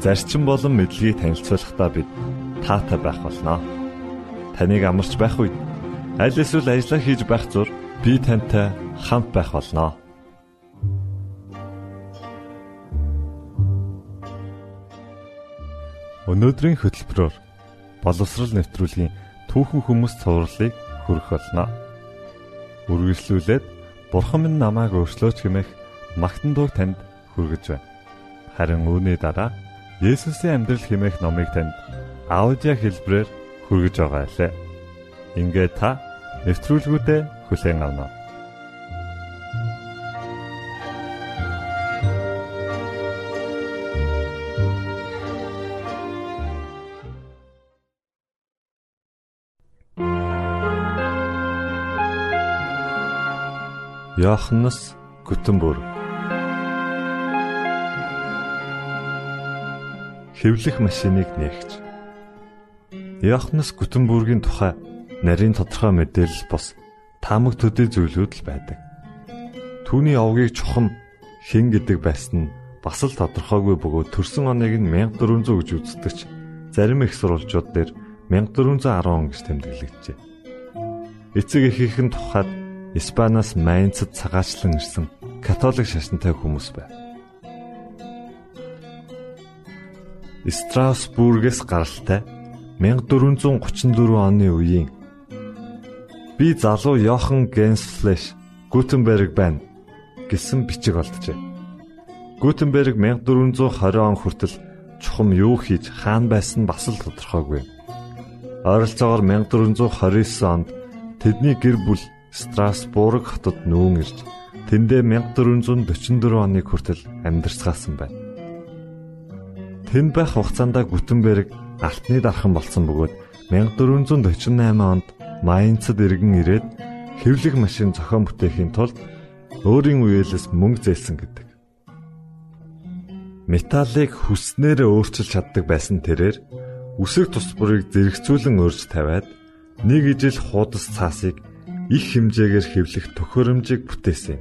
зарчим болон мэдлэгийг танилцуулахдаа бид таатай байх болноо. Таныг амарч байх үед аль эсвэл ажиллаа хийж байх зур би тантай хамт байх болноо. Өнөөдрийн хөтөлбөрөөр боловсрал нэвтрүүлгийн түүхэн хүмүүс цувралыг хүргэх болно. Үргэлжлүүлээд Бурхан минь намайг өөрчлөөч хэмээх магтан дуу танд хүргэж байна. Харин үүний дараа Есүсийн амьдрал хэмээх номыг танд аудио хэлбэрээр хүргэж байгаа лээ. Ингээ та нэвтрүүлгүүдэд хүлээн авна. Йоханнес Гүтэнбүрг Хэвлэх машиныг нээгч Йоханнес Гүтэнбүргийн тухай нарийн тодорхой мэдээлэл бос таамаг төдий зүйлүүд л байдаг. Түүний овгийг чухам хэн гэдэг байсан нь бас л тодорхойгүй бөгөөд төрсөн оныг нь 1400 гэж үздэгч зарим их сурвалжууд дээр 1410 гэж тэмдэглэгдэжээ. Эцэг эхийнхэн тухайд Испаниас Майнцад цагаачлан ирсэн католик шашинтай хүмүүс байв. Страсбургээс гаралтай 1434 оны үеийн би залуу Йохан Генсфлеш Гутенберг байна гэсэн бичиг олджээ. Гутенберг 1420 он хүртэл чухам юу хийж хаан байсан бас л тодорхойгүй. Ойролцоогоор 1429 онд тэдний гэр бүл Страсбург хотод нүүн ирж тэндээ 1444 оны хүртэл амьдарцгаасан байна. Тэнд байх хугацаанд Гүтенберг алтны дархан болсон бөгөөд 1448 онд Майнцад иргэн ирээд хэвлэх машин зохион бүтээхийн тулд өөрийн үеэлээс мөнгө зээлсэн гэдэг. Металлыг хүснээр өөрчилж чаддаг байсан тэрээр үсэг тус бүрийг зэрэгцүүлэн өрж тавиад нэг ижил хуудас цаасыг их хэмжээгээр хэвлэх төхөөрөмжийг бүтээсэн.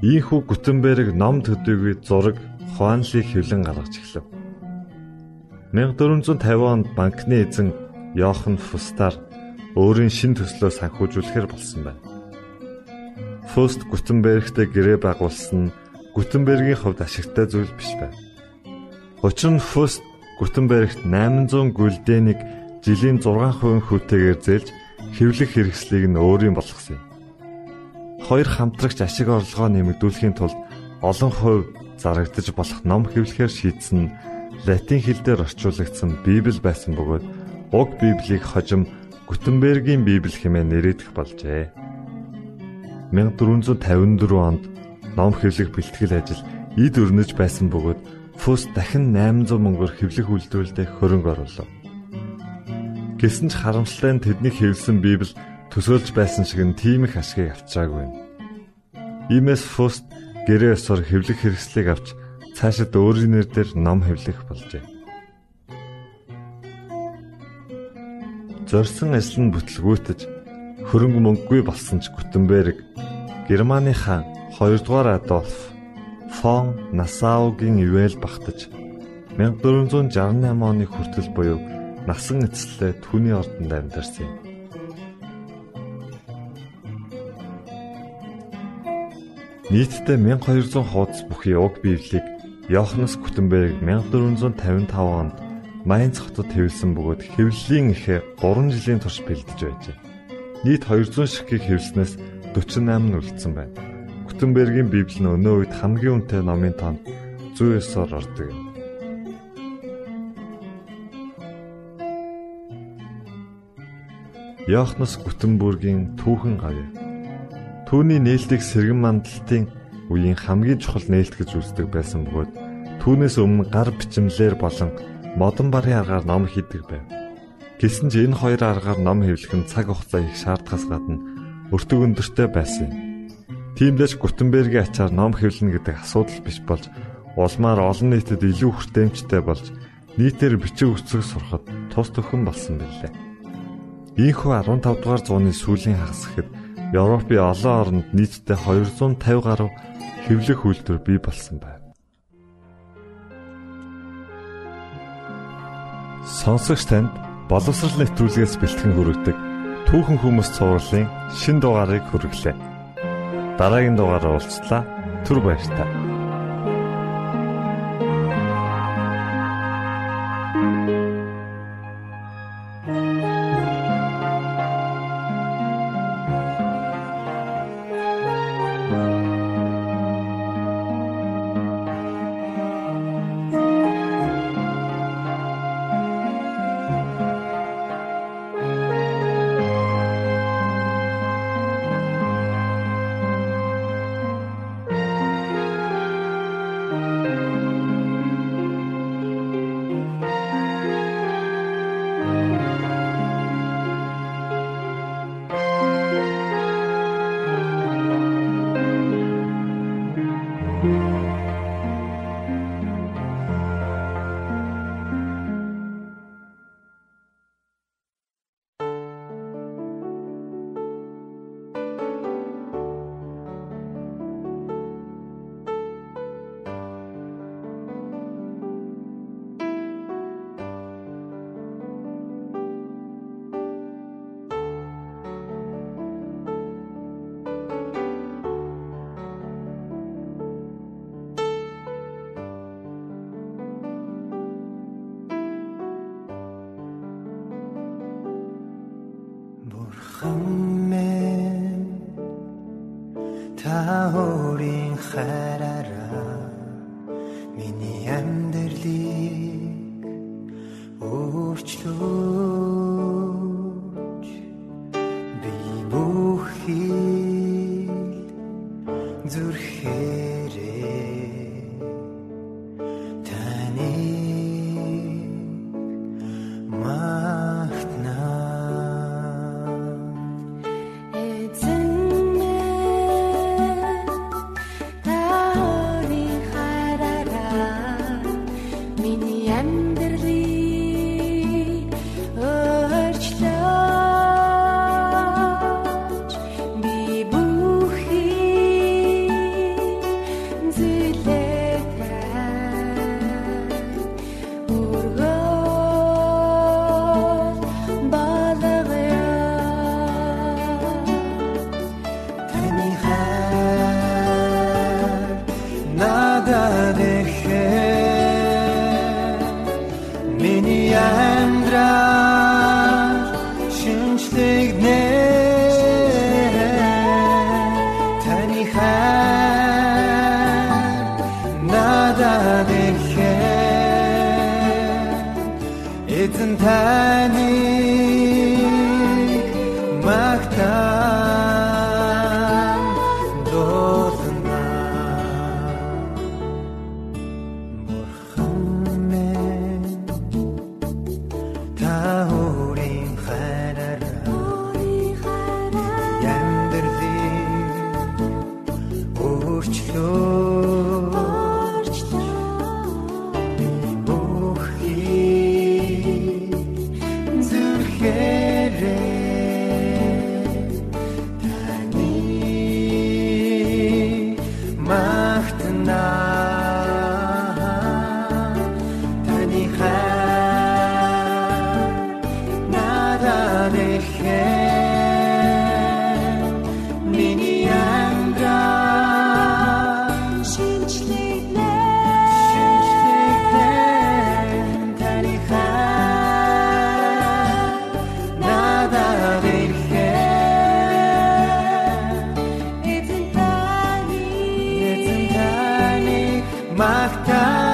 Ийхүү Гутенберг ном төдийгүй зураг Хуанлиг хэвлэн гаргаж эхлэв. 1450 онд банкны эзэн Йохан Фустаар өөрийн шин төслөө санхүүжүүлэхээр болсон байна. Фуст Гутенбергтэй гэрээ байгуулсан нь Гутенбергийн хувьд ашигтай зүйл биш байв. Учир нь Фуст Гутенбергт 800 гүлдэнийг жилийн 6% хүүтэйгээр зээлж хэвлэх хэрэгслийг нь өөрийн болгосон юм. Хоёр хамтрагч ашиг орлогоо нэмэгдүүлэхийн тулд олон хувь зарагдаж болох ном хэвлэхээр шийдсэн нь латин хэл дээр орчуулагдсан Библи байсан бөгөөд уг Библийг хожим Гутенбергийн Библи хэмээн нэрийдэх болжээ. 1454 онд ном хэвлэх бэлтгэл ажил эд өрнөж байсан бөгөөд Фус дахин 800 мөнгөөр хэвлэх үйлдвэрлэлд хөрөнгө оруулав. Гэсэн ч харамсалтай нь тэдний хэвлсэн Библи төсөөлж байсан шиг нь тийм их ашгийг авчаагүй. Иймээс Фуст гэрээ ёсоор хэвлэх хэрэгслийг авч цаашид өөрийн нэрээр ном хэвлэх болжээ. Зорсон ажил нь бүтлгүүтэж хөрөнгө мөнгөгүй болсон ч Гутенберг Германы хаан 2 дугаар Адольф фон Насаугийн ивэл багтаж 1468 оны хүртэл буюу насан эцэслээ түүний ордонд амьдарсан юм. Нийтдээ 1200 хуудас бүхий уг Библийг Йоханнес Гутенберг 1455 онд Майнц хотод хэвлсэн бөгөөд хэвлэлийн ихэ 3 жилийн турш бэлдэж байжээ. Нийт 200 ширхгийг хэвлснээс 48 нь үлдсэн байна. Гутенбергийн Библи нь өнөө үед хамгийн үнэтэй номын тоонд 109-оор ордог юм. Йоханнес Гутенбургийн түүхэн гавь. Түүний нээлтийг сэргэн мандалтын үеийн хамгийн чухал нээлт гэж үздэг байсан бөгөөд Түүнээс өмнө гар бичмлэр болон модон барын аргаар ном хийдэг байв. Гэсэн ч энэ хоёр аргаар ном хэвлэх нь цаг хугацаа их шаардахаас гадна өртөг өндөртэй байсан юм. Тиймдээс Гутенбергийн ачаар ном хэвлэнэ гэдэг асуудал биш болж улмаар олон нийтэд илүү хүртээмжтэй болж нийтээр бичиг үсэг сурахад тус төхөн болсон билээ. Ийхүү 15 дугаар зууны сүүлийн хагас гэхэд Европын олон оронд нийтдээ 250 гаруй хэвлэх үйлдвэр бий болсон байна. Сонсогч танд боловсрал нэвтрүүлгээс бэлтгэн хүргэдэг түүхэн хүмүүс цувралын шин дугаарыг хүргэлээ. Дараагийн дугаараар уулзлаа. Түр баярлалаа. хамэн та өөрийн хараа matka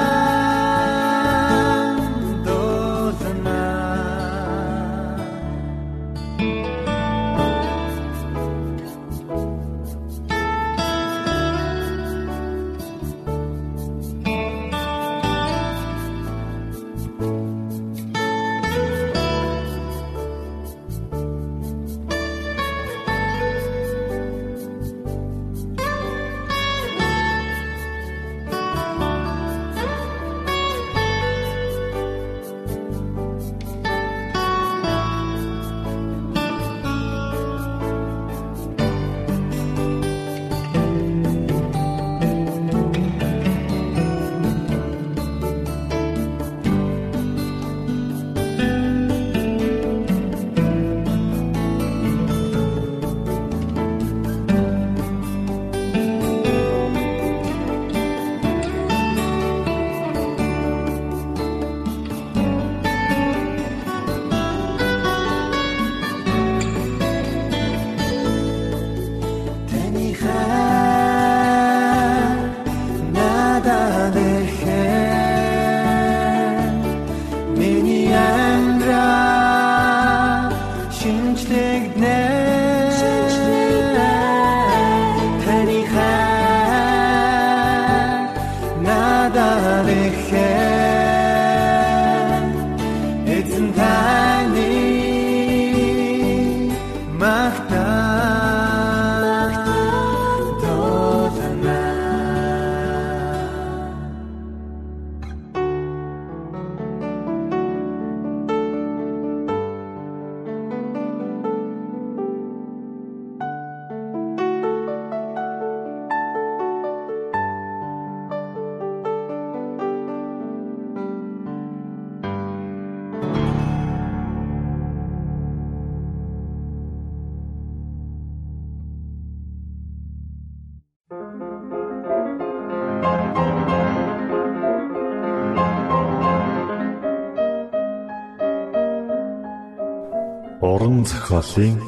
Уран зохиолын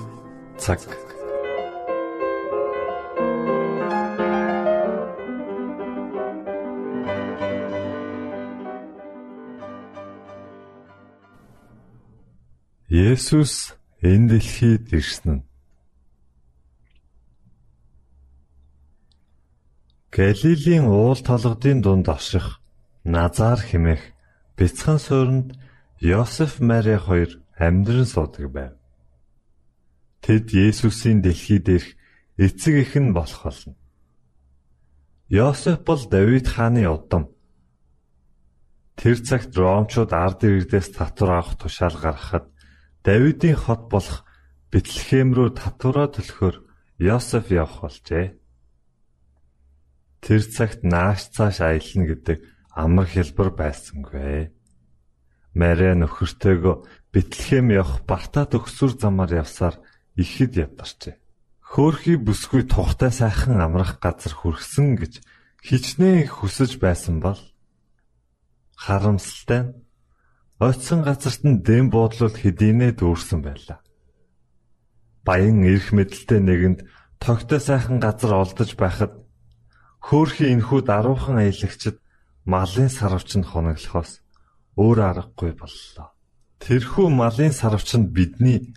цаг. Есүс энэ дэлхийд ирсэн Галилийн уул толгодын дунд орших Назар хэмээх бяцхан суурьнд Йосеф Мари хоёр амьдран суудаг байв. Тэд Есүсийн дэлхий дээрх эцэг эх нь болох болно. Йосеф бол Давид хааны удам. Тэр цагт Ромчууд ард иргэдээс татвар авах тушаал гаргахад Давидын хот болох Бэтлехэм рүү татвараа төлөхөөр Йосеф явах болжээ. Тэр цагт нааш цааш аялна гэдэг амар хэлбэр байсангүй. Мария нөхөртөөгөө Бэтлехэм явах Бартад өгсүр замаар явсаар ихэд ядарчээ. Хөөхий бүсгүй тухтай сайхан амрах газар хүрсэн гэж хичнээн хүсэж байсан бол харамсалтай ойтсон газарт нь дэм буудлууд хэдийнэ дүүрсэн байлаа. Баян эрх мэдэлтэй нэгэнд тогтой сайхан газар олдож байхад хөөхий энхүү даруухан аялагчд малын сарвч нь хоноглохоос өөр аргагүй боллоо. Тэрхүү малын сарвчанд бидний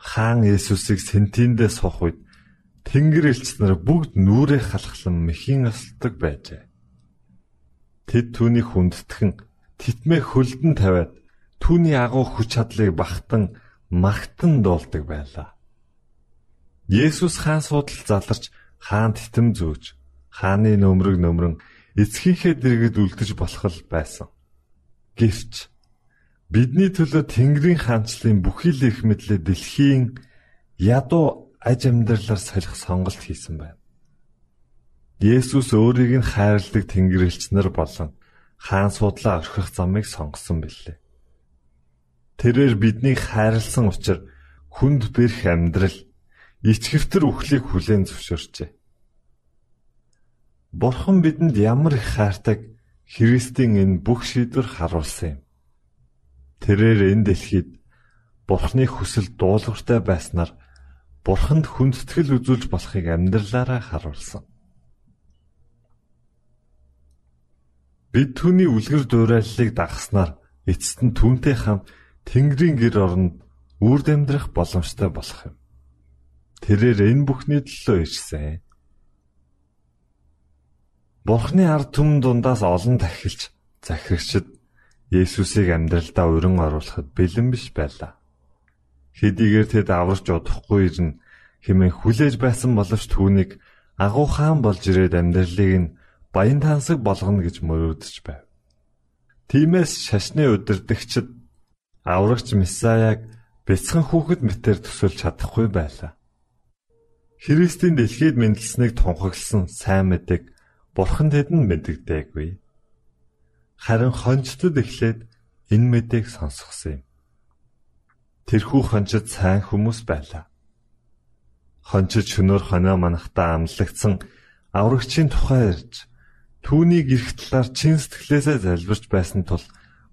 Хаан Есүсийг сентиндээ суух үед Тэнгэр элч нар бүгд нүрээ халахлан мэхийн осолдог байжээ. Тэд түүнийг хүндэтгэн титмээ хөлдөн тавиад түүний агуу хүч чадлыг бахтан магтан дуулдаг байлаа. Есүс хаан суудал заларч хаан титэм зөөж хааны нөмрөг нөмрөн эцгийнхээ дэргэд үлдэж болох л байсан. Гэвч бидний төлөө Тэнгэрийн хаанчлалын бүхий л их мэдлээ дэлхийн ядуу аж амьдралаар солих сонголт хийсэн байна. Есүс өөрийг нь хайрладаг Тэнгэрлэгч нар болон хаан судлаа орхих замыг сонгосон билээ. Тэрээр биднийг хайрлсан учраас хүнд бэрх амьдрал ичгэвтер үхлийг хүлээн зөвшөөрчээ. Бурхан бидэнд ямар их хайртаг Христийн энэ бүх шийдвэр харуулсан юм. Тэрээр энэ дэлхийд Бурхны хүсэл дуулууртай байснаар Бурханд хүндэтгэл үзүүлж болохыг амьдралаараа харуулсан. Бид түүний үлгэр дуурайллыг дагахснаар эцэст нь түүнтэй хамт Тэнгэрийн гэр оронд үрд амьдрах боломжтой болох юм. Тэрээр энэ бүхний төлөө ирсэн. Бурхны ард түмэн дундаас олон тахилч захирагчид Есүсийг амьдралдаа өрн оруулахад бэлэн биш байлаа. Хэдийгээр тэд аварч удахгүй ирнэ хэмээн хүлээж байсан боловч түүнийг агуу хаан болж ирээд амьдралыг нь баян тансаг болгоно гэж мөрөөдөж байв. Тиймээс шашны удирдагчид аврагч Месаяг бяцхан хүүхэд мэтэр төсөлж чадахгүй байлаа. Христийн дэлхийд мэндэлснийг тунхагласан сайн мэдэг Бурхан тэдэнд мэддэггүй. Харин хончтод эхлээд энэ мэдээг сонсгосон юм. Тэрхүү хончид сайн хүмүүс байлаа. Хончид шөнөөр хоноо манахтаа амлагдсан аврагчийн тухай ирж түүнийг эрх талаар чин сэтгэлээсээ залбирч байсан тул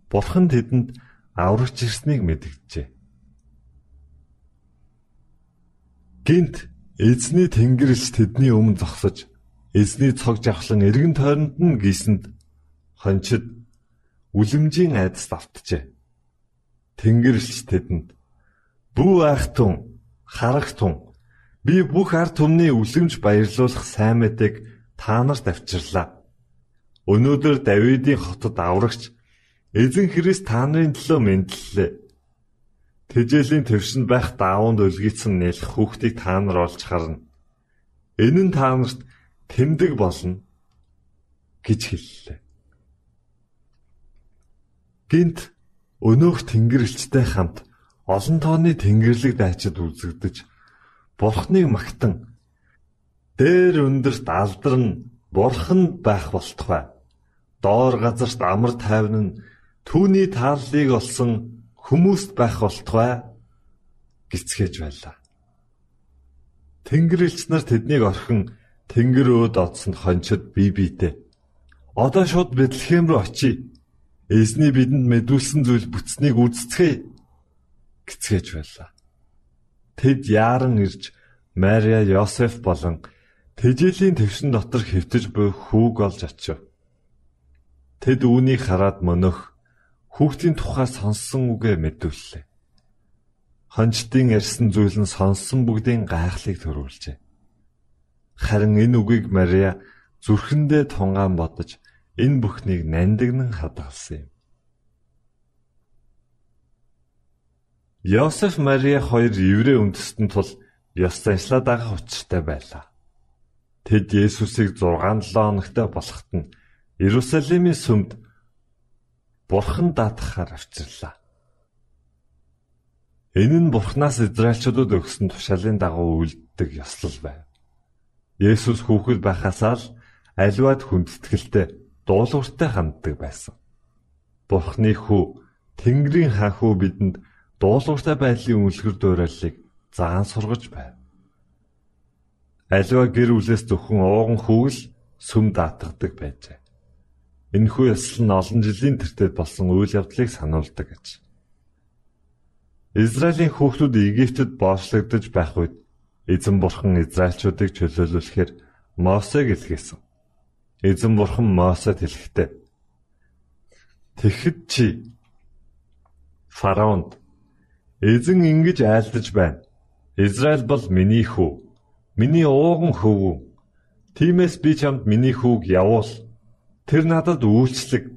Бурхан тэдэнд аврагч ирснийг мэдгэжээ. Гинт эзний тэнгэрлэгч тэдний өмнө зогсож эзний цог жавхлан эргэн тойронд нь гисэнд хончид үлэмжийн айдас давтжээ. Тэнгэрлэгч тэдэнд "Бүү айхтун, харагтун, би бүх ард түмний үлэмж баярлуулах сайн мэдээг та нарт авчирлаа. Өнөөдөр Давидын хотод аврагч эзэн Христ та нарын төлөө мэдлэлээ. Тэжээлийн твшинд байх даавууд өлгийцэн нэлэх хүүхдийг та нар олж харна. Энэ нь та нарт тэмдэг болно гэж хэллээ. Гинт өнөөх тэнгэрлэгчтэй хамт олон тооны тэнгэрлэг дайчид үзэгдэж бурхныг магтан дээр өндөрт алдарн бурхан байх болтугай доор газарт амар тайван нь түүний тааллыг олсон хүмүүст байх болтугай гисгэж байлаа. Тэнгэрлэгч нар тэднийг орхин тэнгэр өөд одсон хончид бие биедээ. Одоо шууд Бэтлехэм рүү очие. Эзний бидэнд мэдүүлсэн зүйл бүтснийг үздцгээе гисгэж байлаа. Тэд яаран ирж Мария, Йосеф болон тэжээлийн твшин дотор хэвтэж буй хүүг олж очив. Тэд үүнийг хараад мөнөх хүүхдийн тухай сонссон үгээ мэдүүллээ. Хончдын ярьсан зүйл нь сонссон бүгдийн гайхлыг төрүүлжээ. Харин энэ үгийг Мария зүрхэндээ тунгаан бодож энэ бүхнийг нандинан хадгалсан юм. Йосеф Мария хоёр еврей үндэстэн тул ёс заншлаа дагах учиртай байлаа. Тэд Есүсийг 6-7 хоногтой болоход нь Иерусалимийн сүмд Бурхан даатгахаар авчирлаа. Энэ нь Бурханаас Израильчуудад өгсөн тушаалын дагуу үлддэг ёслол байв. Есүс хүүхэд байхасаа л аливаад хүндэтгэлтэй дуулууртай ханддаг байсан. Бурхны хүү Тэнгэрийн хаан хүү бидэнд дуулууртай байдлын үлгэр дуурайлыг заан сургаж байв. Аливаа гэр бүлээс зөвхөн ууган хүүгэл сүм даатгадаг байжээ. Энэхүү ёслол нь олон жилийн тэртет болсон үйл явдлыг сануулдаг гэж. Израилийн хүүхдүүд Египтэд боочлогдож байх үед эзэн бурхан Израильчуудыг чөлөөлүүлэхээр Мосег илгээсэн. Эзэн бурхан Мосед хэлэхдээ Тэгэхэд чи фараонд эзэн ингэж айлдаж байна. Израиль бол миний хүү. Миний ууган хөвгүү. Тиймээс би чамд миний хүүг явуул Тэр надад үйлчлэг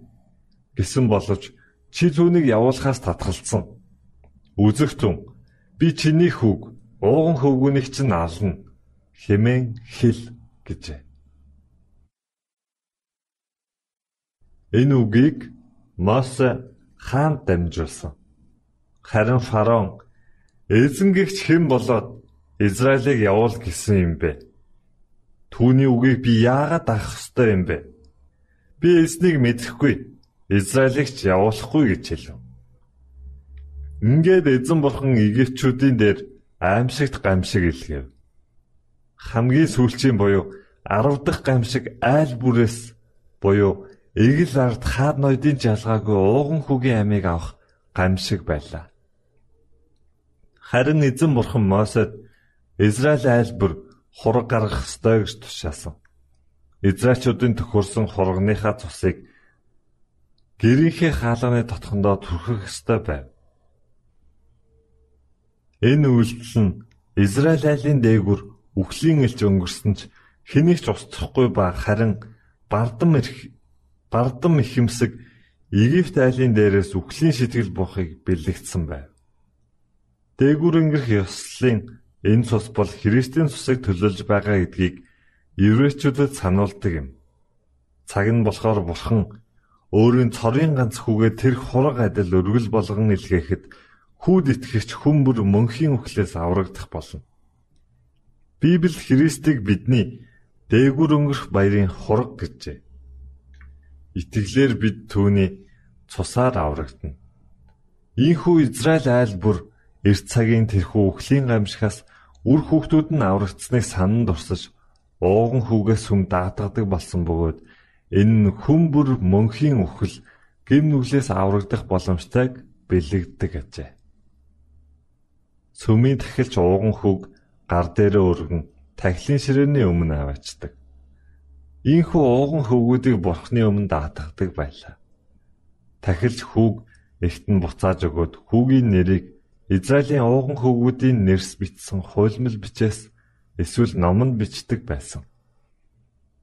гэсэн боловч чи түүнийг явуулахаас татгалцсан. Үзэгтэн би чиний хүүг ууган хөвгүнийг чинь ална хэмээн хэл гэжээ. Энэ үгийг Мосе хаан дамжуулсан. Харин фараон эзэнгэгч хэн болоод Израилийг явуул гэсэн юм бэ? Түүний үгийг би яагаад авах ёстой юм бэ? Би эзнийг мэдэхгүй. Израилийг ч явуулахгүй гэж хэлв. Ингээд эзэн бурхан Египтчүүдийн дээр аимшигт гамшиг илгээв. Хамгийн сүүлчийн буюу 10 дахь гамшиг айл бүрээс буюу эгэл ард хаад ноёдын жалгаагүй ууган хүүгийн амийг авах гамшиг байлаа. Харин эзэн бурхан Мосед Израиль айлбар хураг гаргах ёстой гэж тушаасан. Израильчуудын төхөрсөн хургийнхаа цусыг гэрийнхээ хаалганы дотхондоо түрхэх ёстой байв. Энэ үйлдэл нь Израиль айлын дээгүр үхлийн элч өнгөрсөн ч хэнийг ч устсахгүй ба харин бардам ирэх бардам ихэмсэг Египт айлын дээрээс үхлийн сэтгэл буухыг бэлэгдсэн байв. Дээгүр өнгөрөх ёслолын энэ цус бол Христийн цусыг төлөөлж байгаа гэдгийг еврейчүүдэд сануулдаг юм. Цаг нь болохоор бурхан өөрийн цорын ганц хүүгээ тэр хураг адил өргөл болгон илгээхэд хүүд итгэгч хүн бүр мөнхийн үхлээс аврагдах болно. Библи Христийг бидний дээгүр өнгөрөх баярын хураг гэжээ. Итгэлээр бид түүний цусаар аврагдана. Ийхүү Израиль айл бүр эрт цагийн тэрхүү үхлийн гамшихаас үр хүүхдүүд нь аврагдсныг санан дурсаж ууган хүүгээс сүм даатгадаг болсон бөгөөд Энэ нь хүн бүр мөнхийн үхэл гим нүглээс аврагдах боломжтойг бэлэгддэг ажээ. Сүмийн тахилч ууган хүүг гар дээрээ өргөн тахилын ширээний өмнө аваачдаг. Ийхүү ууган хөвгүүдийг бурхны өмнө даатгадаг байлаа. Тахилч хүүг эгт нь буцааж өгөөд хүүгийн нэрийг Израилийн ууган хөвгүүдийн нэрс бичсэн хуйлмал бичээс эсвэл номонд бичдэг байсан.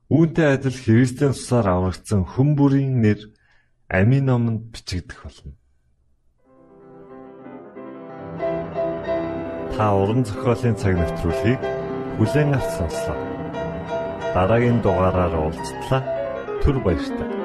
Үүнтэй адил Христийн тусаар аврагдсан хүн бүрийн нэр амийн номонд бичигдэх болно. Та уран зохиолын цаг навтруулыг бүлээн авч сонслоо. Дараагийн дугаараар уулзтлаа. Түр баярлалаа.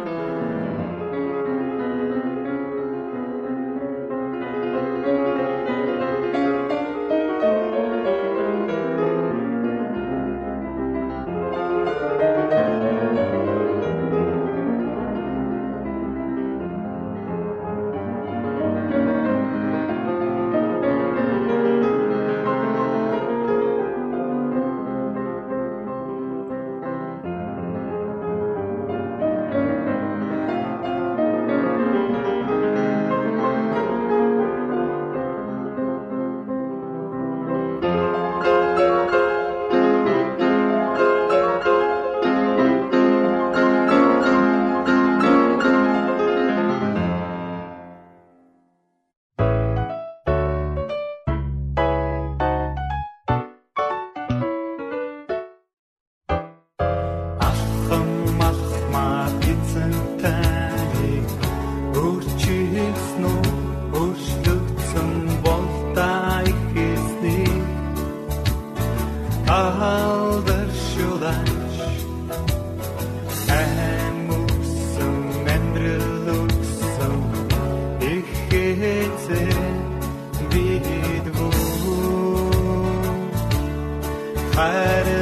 хээцээ бид бүү хайр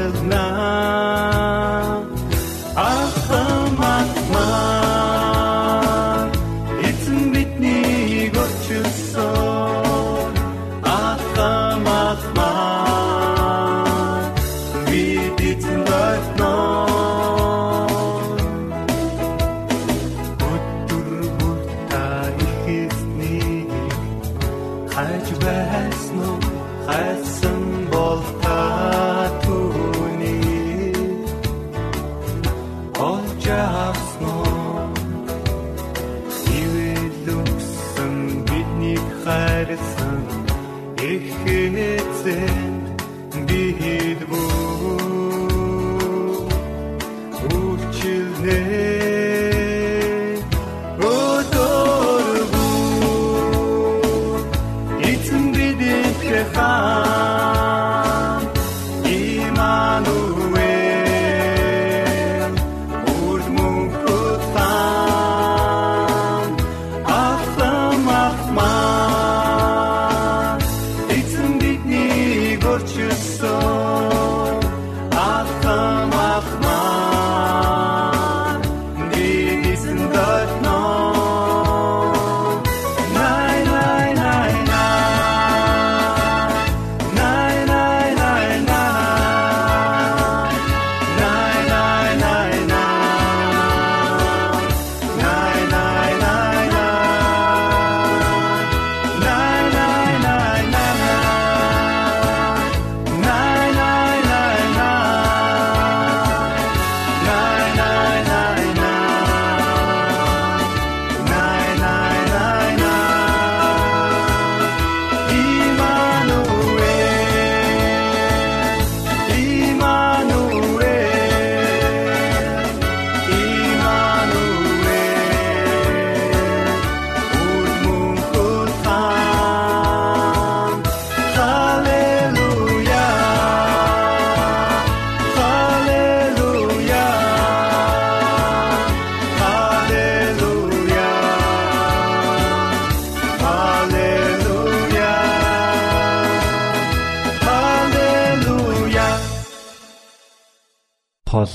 ne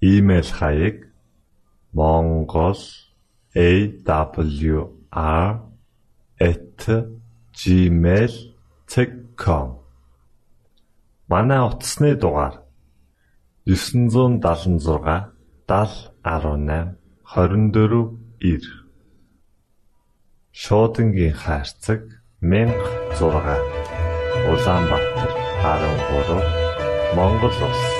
Имейл хаяг: mongol@gmail.com Манай утасны дугаар 976 7018 24 9 Шуудангийн хаяг 16 Улаанбаатар 13 Монгол улс